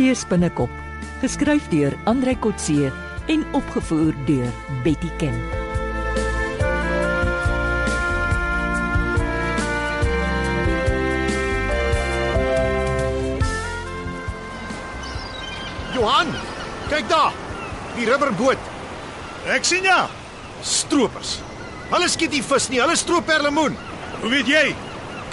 Kotse spinnekop, geskryf deur Andrei Kotse en opgevoer deur Betty Ken. Johan, kyk daar. Die rubberboot. Ek sien ja. Stroopers. Hulle skiet nie vis nie, hulle stroop perlemoen. Hoe weet jy?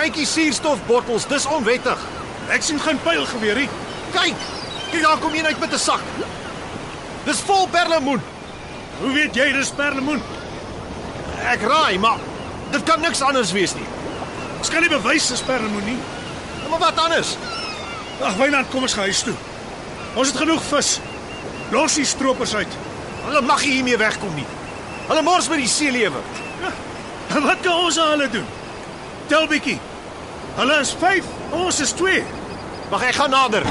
Kyk die suurstofbottels, dis onwettig. Ek sien geen pylgeweer nie. Kyk. Kyk daar kom een uit met 'n sak. Dis vol perlemoen. Hoe weet jy dis perlemoen? Ek raai, maar dit kan niks anders wees nie. Ons kan nie bewys dis perlemoen nie. Maar wat anders? Ag, Wynand, kom ons gaan huis toe. Ons het genoeg vis. Los die stroopers uit. Hulle mag nie hiermee wegkom nie. Hulle mors met die seelewe. En wat kan ons aan hulle doen? Tel bietjie. Hulle is 5, ons is 2. Wag, ek gaan nader.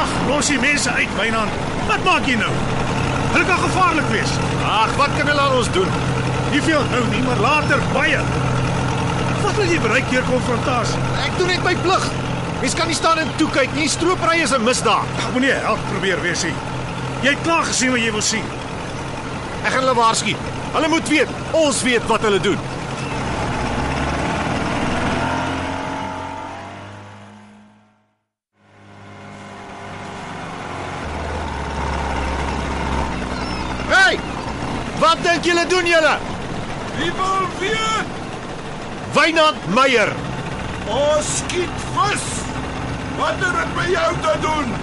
Ag, los die mense uit, Wynand. Wat maak jy nou? Hulle kan gevaarlik wees. Ag, wat kan hulle aan ons doen? Nie veel nou nie, maar later baie. Wat wil jy bereik deur konfrontasie? Ek doen net my plig. Mens kan nie staan en toe kyk nie. Stropery is 'n misdaad. Ag, moenie help probeer wees nie. Jy het klaar gesien wat jy wil sien. Ek gaan hulle waarsku. Hulle moet weet, ons weet wat hulle doen. Hey! Wat dink julle doen julle? Wie wil weet? Wynand Meyer. Ons skiet vis. Wat het dit met jou te doen?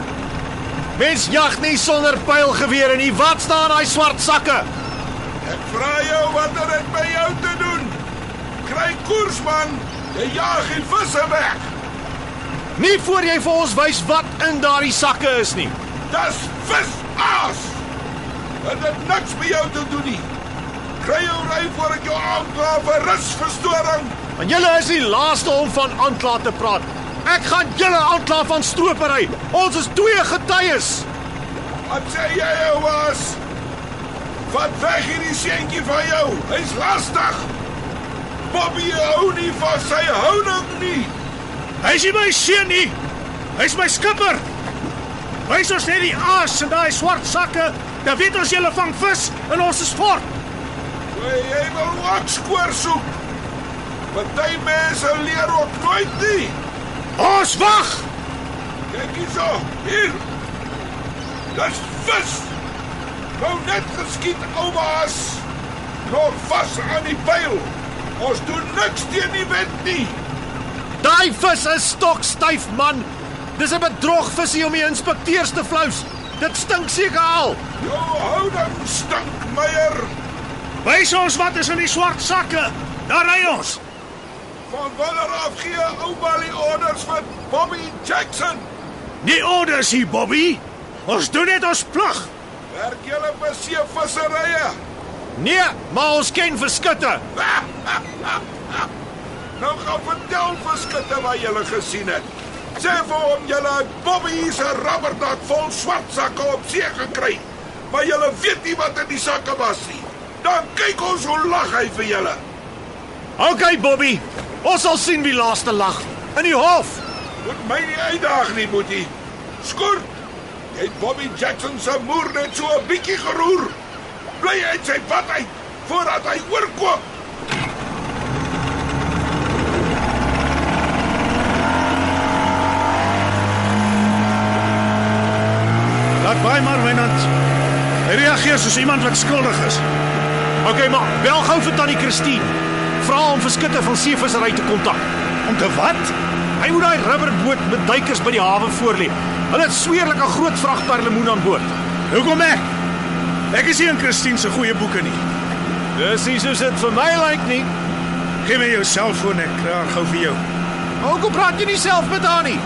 Mens jag nie sonder pylgewere nie. Wat staan daai swart sakke? Ek vra jou wat het dit met jou te doen? Kry koers man. Jy jag die visse weg. Nie voor jy vir ons wys wat in daardie sakke is nie. Dis visaas. Dit het niks met jou te doen nie. Kry jou ry voor ek jou aankla vir rusverstoring. Want julle is die laaste om van aankla te praat. Ek gaan julle aankla van stropery. Ons is twee getuies. Wat sê jy ou was? Vat weg hierdie seentjie van jou. Hy's lastig. Bobby hou nie van sy houding nie. Hy's nie my seun nie. Hy's my skipper. Wys ons net die aas in daai swart sakke, dan weet ons julle vang vis en ons is fort. Jy, jy wil wat skoor soek. Party mense leer ook nooit nie. Ons wag. Kyk hierso, hier. Dis vis. Nou net geskiet oumaas. Nog vas aan die pyl. Ons doen niks teen die wind nie. Daai vis is stokstyf, man. Dis 'n bedrogvisie om die inspekteurs te flous. Dit stink seker al. Jou houding stink, Meyer. Wys ons wat is in die swart sakke. Daar ry ons. Van wanneer af gee ouma die orders vir Bobby Jackson? Nie orders hier, Bobby. Ons doen net ons plig. Werk julle vir seevisserye? Nee, maar ons ken verskutte. Nou gaan vertel vir skutte wat julle gesien het. Sê vir hom julle het Bobby se rubberdak vol swart sakke op see gekry. Maar julle weet nie wat in die sakke was nie. Dan kyk ons hoe lag hy vir julle. OK, Bobby. Ons sal sien wie laaste lag in die hof. Moet my nie uitdaag nie, Boetie. Skort. Jy Bobby Jackson se moer net so 'n bietjie geroer. Bly uit sy pad uit voordat hy oorkoop. Laat baie maar Wynand. Hy reageer soos iemand wat skuldig is. OK, maar bel gou vir tannie Christine. Vra hom vir skutte van seevissery te kontak. Om te wat? Hy moet daai rubberboot met duikers by die hawe voorlê. Hulle het sweerlik 'n groot vrag perlemoen aan boord. Hoekom ek? Ek is nie in Christine se goeie boeke nie. Dis nie soos dit vir my lyk nie. Gee my jou selfoon ek kry gou vir jou. Maar Hoekom praat jy nie self met haar nie?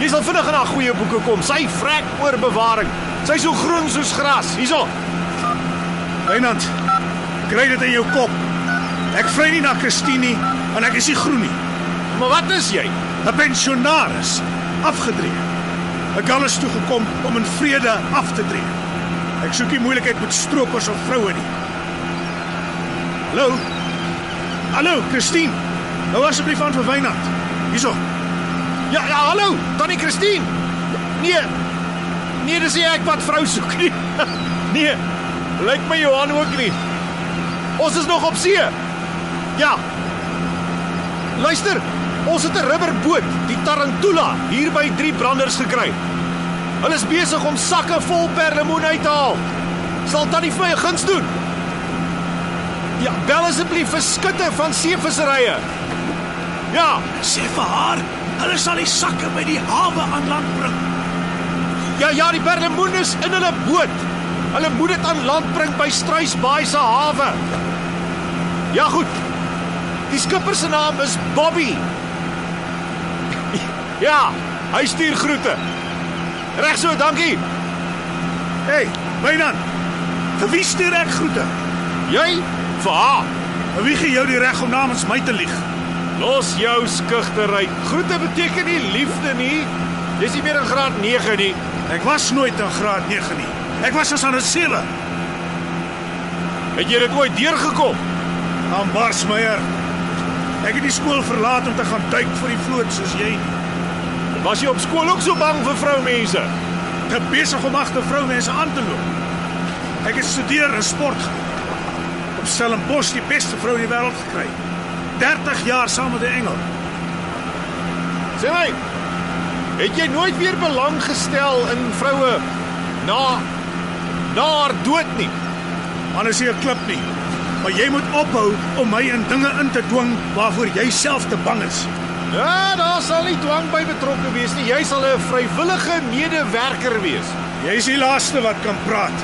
Jy sal vinnig in haar goeie boeke kom. Sy vrek oor bewaring. Sy is so groen soos gras. Hierso. Wynand, kry dit in jou kop. Ek vry nie na Christine nie en ek is nie groen nie. Maar wat is jy? 'n Pensionaris. afgedree. 'n Gal is toe gekom om in vrede af te tree. Ek soek nie moeilikheid met stroopers of vroue nie. Hallo. Hallo, Christine. Nou asseblief aan vir Wynand. Hierso. Ja, ja, hallo, Tannie Christine. Nee. Nee, dis nie ek wat vrou soek nie. Nee. Lyk my Johan ook nie. Ons is nog op see. Ja. Luister, ons het 'n rubberboot, die Tarantula, hier by drie branders gekry. Hulle is besig om sakke vol perlemoen uit te haal. Sal tannie vir my 'n guns doen? Ja, bel asseblief vir skutte van seevisserye. Ja, Sê vir haar, hulle sal die sakke by die hawe aan land bring. Ja, ja, die perlemoen is in hulle boot. Hulle moet dit aan land bring by Struisbaai se hawe. Ja, goed. Die skipper se naam is Bobby. Ja, hy stuur groete. Reg so, dankie. Hey, Wynand. Vir wie stuur ek groete? Jy vir haar. En wie gee jou die reg om namens my te lieg? Los jou skugtery. Groete beteken nie liefde nie. Jy's nie meer in graad 9 nie. Ek was nooit in graad 9 nie. Ek was as aan 'n 7. Het jy dit ooit deurgekom? Aan Barsmeyer. Ek het die skool verlaat om te gaan duik vir die vloot soos jy. Was jy op skool ook so bang vir vroumense? Te besig om agter vroumense aan te loop. Ek het studeer in sport. Op Stellenbosch die beste vrou in die wêreld gekry. 30 jaar saam met 'n engel. Sê my, het jy nooit weer belang gestel in vroue na na haar dood nie? Man is hier 'n klip nie. Maar jy moet ophou om my in dinge in te dwing waarvoor jy self te bang is. Ja, daar sal nie dwang by betrokke wees nie. Jy sal 'n vrywillige medewerker wees. Jy's die laaste wat kan praat.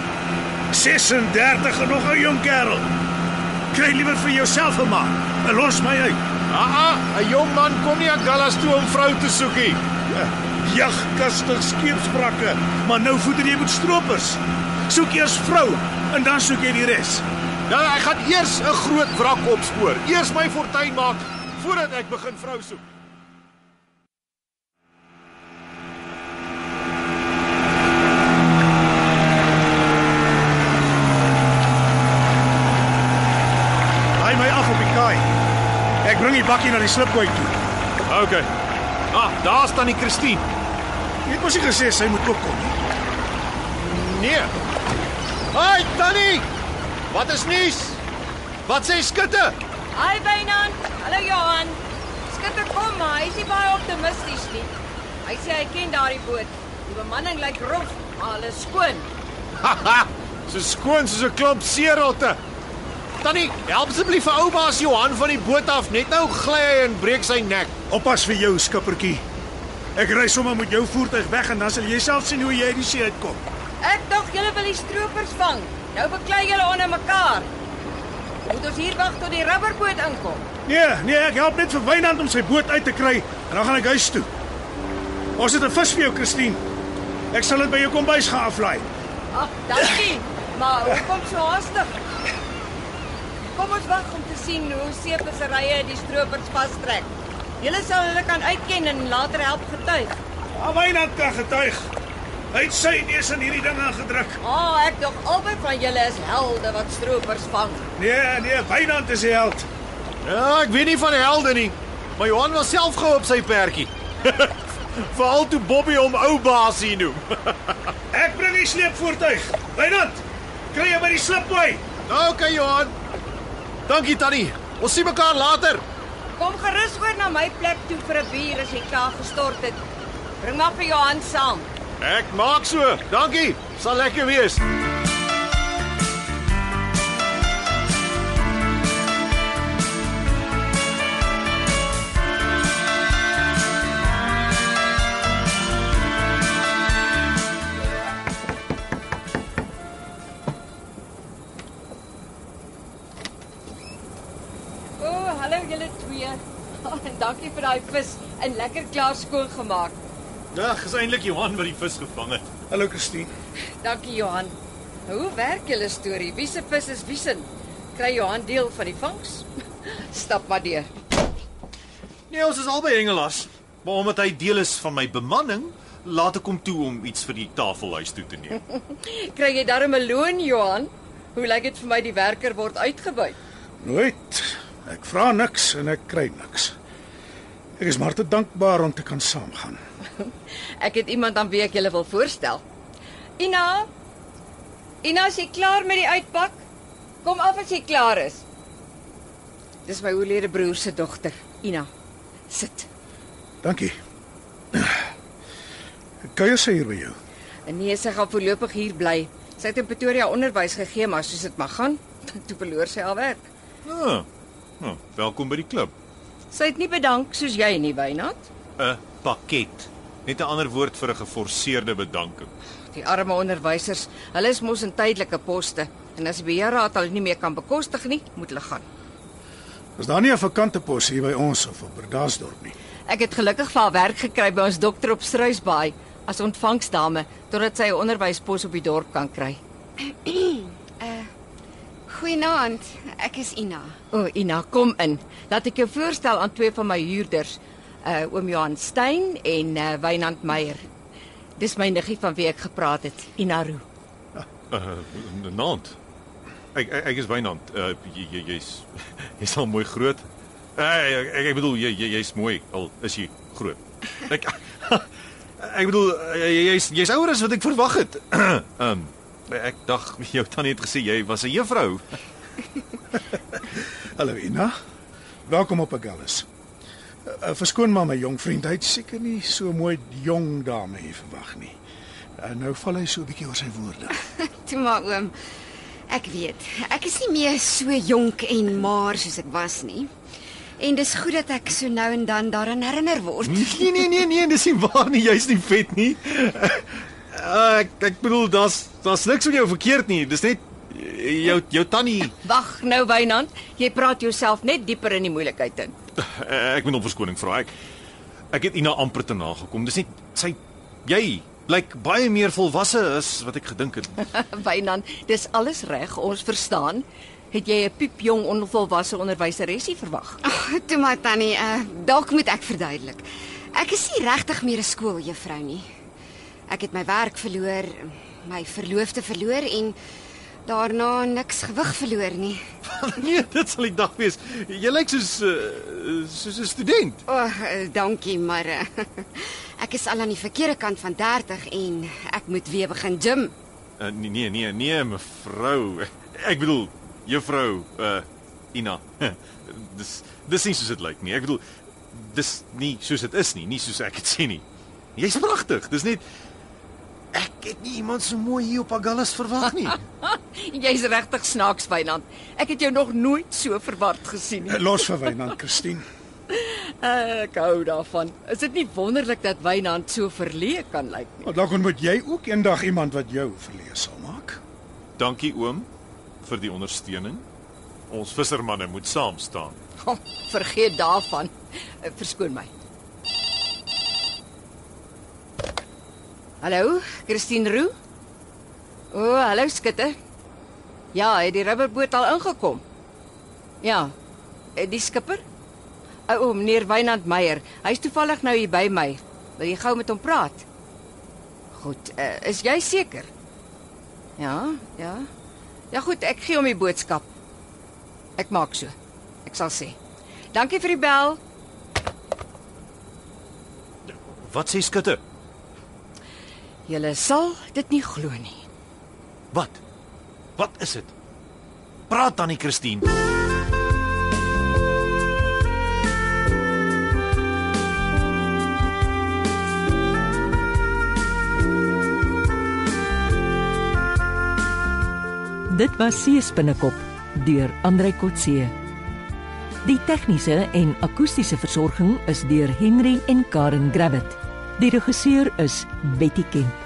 36 en nog 'n jong kerel. Kry liewer vir jouself 'n man. En los my uit. Ah, ah, 'n jong man kom nie aan Gallas toe om vrou te soek nie. Jagkastig skeepsbrakke, maar nou voeder jy met stroopers. Soek eers vrou en dan soek jy die res. Ja, ek gaan eers 'n groot wrak opspoor. Eers my fortuin maak voordat ek begin vrou soek. Laai my af op die kaai. Ek bring die bakkie na die slipboot toe. OK. Ah, daar staan die Christine. Jy het mos nie gesê sy moet ook kom nie. Nee. Haai, Tannie. Wat is nuus? Wat sê skutte? Hi Wynand. Hallo Johan. Skitter kom maar, hy is nie baie optimisties nie. Hy sê hy ken daardie boot. Die bemanning lyk rof, maar hulle is skoon. Haha. So skoon soos 'n klomp seerotte. Tannie, help asseblief vir ou baas Johan van die boot af. Net nou gly hy en breek sy nek. Oppas vir jou skippertjie. Ek ry sommer met jou voertuig weg en dan sal jy self sien hoe jy uit die see uitkom. Ek dink julle wil die stroopers vang. Nou beklei julle onder mekaar. Moet ons hier wag tot die rubberboot inkom? Nee, nee, ek help net vir Wynand om sy boot uit te kry en dan gaan ek huis toe. Ons het 'n vis vir jou, Christine. Ek sal dit by jou kombuis gaan aflaai. Ag, dankie. Maar hoekom so haastig? Kom ons wag om te sien hoe seevisserye die stroopers vastrek. Julle sal hulle kan uitken en later help getuig. Ja, Wynand kan getuig. Hy het sy neus in hierdie ding aangedruk. Ah, oh, ek dink albei van julle is helde wat stroopers vang. Nee, nee, Wynand is die held. Ja, ek weet nie van helde nie, maar Johan was self gehou op sy perdjie. Veral toe Bobby hom ou baasie noem. Ek bring die sleepvoertuig. Wynand, kry jy by die slipboot? OK Johan. Dankie Tannie. Ons sien mekaar later. Kom gerus oor na my plek toe vir 'n bier as jy klaar gestort het. Bring maar vir Johan saam. Ek maak so. Dankie. Sal lekker wees. Oh, hallo julle twee. En dankie vir daai vis en lekker klaar skoon gemaak. Dag, is eintlik Johan wat die vis gevang het. Hallo Christine. Dankie Johan. Hoe werk julle storie? Wie se vis is wie se? Kry Johan deel van die vangs? Stap maar deur. Nee, ons is albei hengelaars. Maar omdat hy deel is van my bemanning, laat ek hom toe om iets vir die tafelhuis toe te neem. Kry jy darm 'n loon, Johan? Hoe lyk dit vir my die werker word uitgebuit? Nooit. Ek vra niks en ek kry niks. Ek is maar te dankbaar om te kan saamgaan. Ek het iemand aan wie ek julle wil voorstel. Ina. Ina, is jy klaar met die uitpak? Kom af as jy klaar is. Dis my oorlede broer se dogter, Ina. Sit. Dankie. Kuier sy hier by jou. En nee, sy gaan voorlopig hier bly. Sy het in Pretoria onderwys gegee, maar soos dit mag gaan, toe verloor sy haar werk. Ah. Nou, welkom by die klub. Sy het nie bedank soos jy nie, Wynand. 'n Pakket. Net 'n ander woord vir 'n geforseerde bedanking. Die arme onderwysers, hulle is mos in tydelike poste en as die beheerraad hulle nie meer kan bekostig nie, moet hulle gaan. Is daar nie 'n vakante pos hier by ons of op Berdasdorp nie? Ek het gelukkig vir haar werk gekry by ons dokter op Struisbaai as ontvangsdame totdat sy 'n onderwyspos op die dorp kan kry. Goeienaand, ek is Ina. O, oh, Ina, kom in. Laat ek jou voorstel aan twee van my huurders, uh oom Johan Stein en uh Wynand Meyer. Dis my niggie van wie ek gepraat het, Ina Roo. Uh, Nant. Ek ek, ek is Wynand. Uh jy jy- jy's jy's al mooi groot. Uh, ek, ek bedoel jy jy- jy's mooi al is jy groot. Ek ek bedoel uh, jy- jy's jy's ouer as wat ek verwag het. Ehm um, ek dink jou tannie het gesê jy was 'n juffrou. Hallo Ina. Welkom op Agulhas. Uh, verskoon maar my jong vriend, hy het seker nie so mooi jong dame hier verwag nie. Uh, nou val hy so 'n bietjie oor sy woorde. Toe maar oom. Ek weet, ek is nie meer so jonk en maar soos ek was nie. En dis goed dat ek so nou en dan daaraan herinner word. Nee nee nee nee, dis nie waar nie. Jy's nie vet nie. Uh, ek ek bedoel daar's daar's niks met jou verkeerd nie. Dis net eh, jou jou tannie Wag nou Wynand, jy praat jouself net dieper in die moeilikheid in. Uh, ek moet om verskoning vra. Ek ek het Ina amper te nagekom. Dis net sy jy lyk baie meer volwasse as wat ek gedink het. Wynand, dis alles reg, ons verstaan. Het jy 'n piepjong onvolwasse onderwyseresie verwag? Ag, toe maar tannie, uh, dalk moet ek verduidelik. Ek is nie regtig meer 'n skooljuffrou nie. Ek het my werk verloor, my verloofde verloor en daarna niks gewig verloor nie. nee, dit sal die dag wees. Jy lyk soos uh, soos 'n student. O, oh, dankie, maar uh, ek is al aan die verkeerde kant van 30 en ek moet weer begin gym. Uh, nee nee nee nee mevrou. Ek bedoel juffrou uh Ina. dis dis nie soos dit lyk nie. Ek bedoel dis nie soos dit is nie, nie soos ek dit sê nie. Jy's pragtig. Dis net ek het nie iemand so mooi hier op Agulhas verwag nie. Jy's regtig snaaks Wynand. Ek het jou nog nooit so verward gesien nie. Uh, los vir Wynand, Christine. Ek hou daarvan. Is dit nie wonderlik dat Wynand so verleë kan lyk nie? Maar dalk ontmoet jy ook eendag iemand wat jou verleë sal maak. Dankie oom vir die ondersteuning. Ons vissermanne moet saam staan. Oh, vergeet daarvan. Eh, Verskoon my. Hallo, Christine Roo? O, oh, hallo skitte. Ja, het die rubberboot al ingekom? Ja. eh, Die skipper? O, oh, meneer Wynand Meyer. Hy's toevallig nou hier by my. Wil jy gou met hom praat? Goed, uh, is jy seker? Ja, ja. Ja goed, ek gee hom die boodskap. Ek maak so. Ek sal sê. Dankie vir die bel. Wat sê skutte? Julle sal dit nie glo nie. Wat? Wat is dit? Praat dan nie Christine. Dit was Seespinnekop deur Andrei Kotse. Die tegniese en akoestiese versorging is deur Henry en Karen Gravett. Die regisseur is Betty Kemp.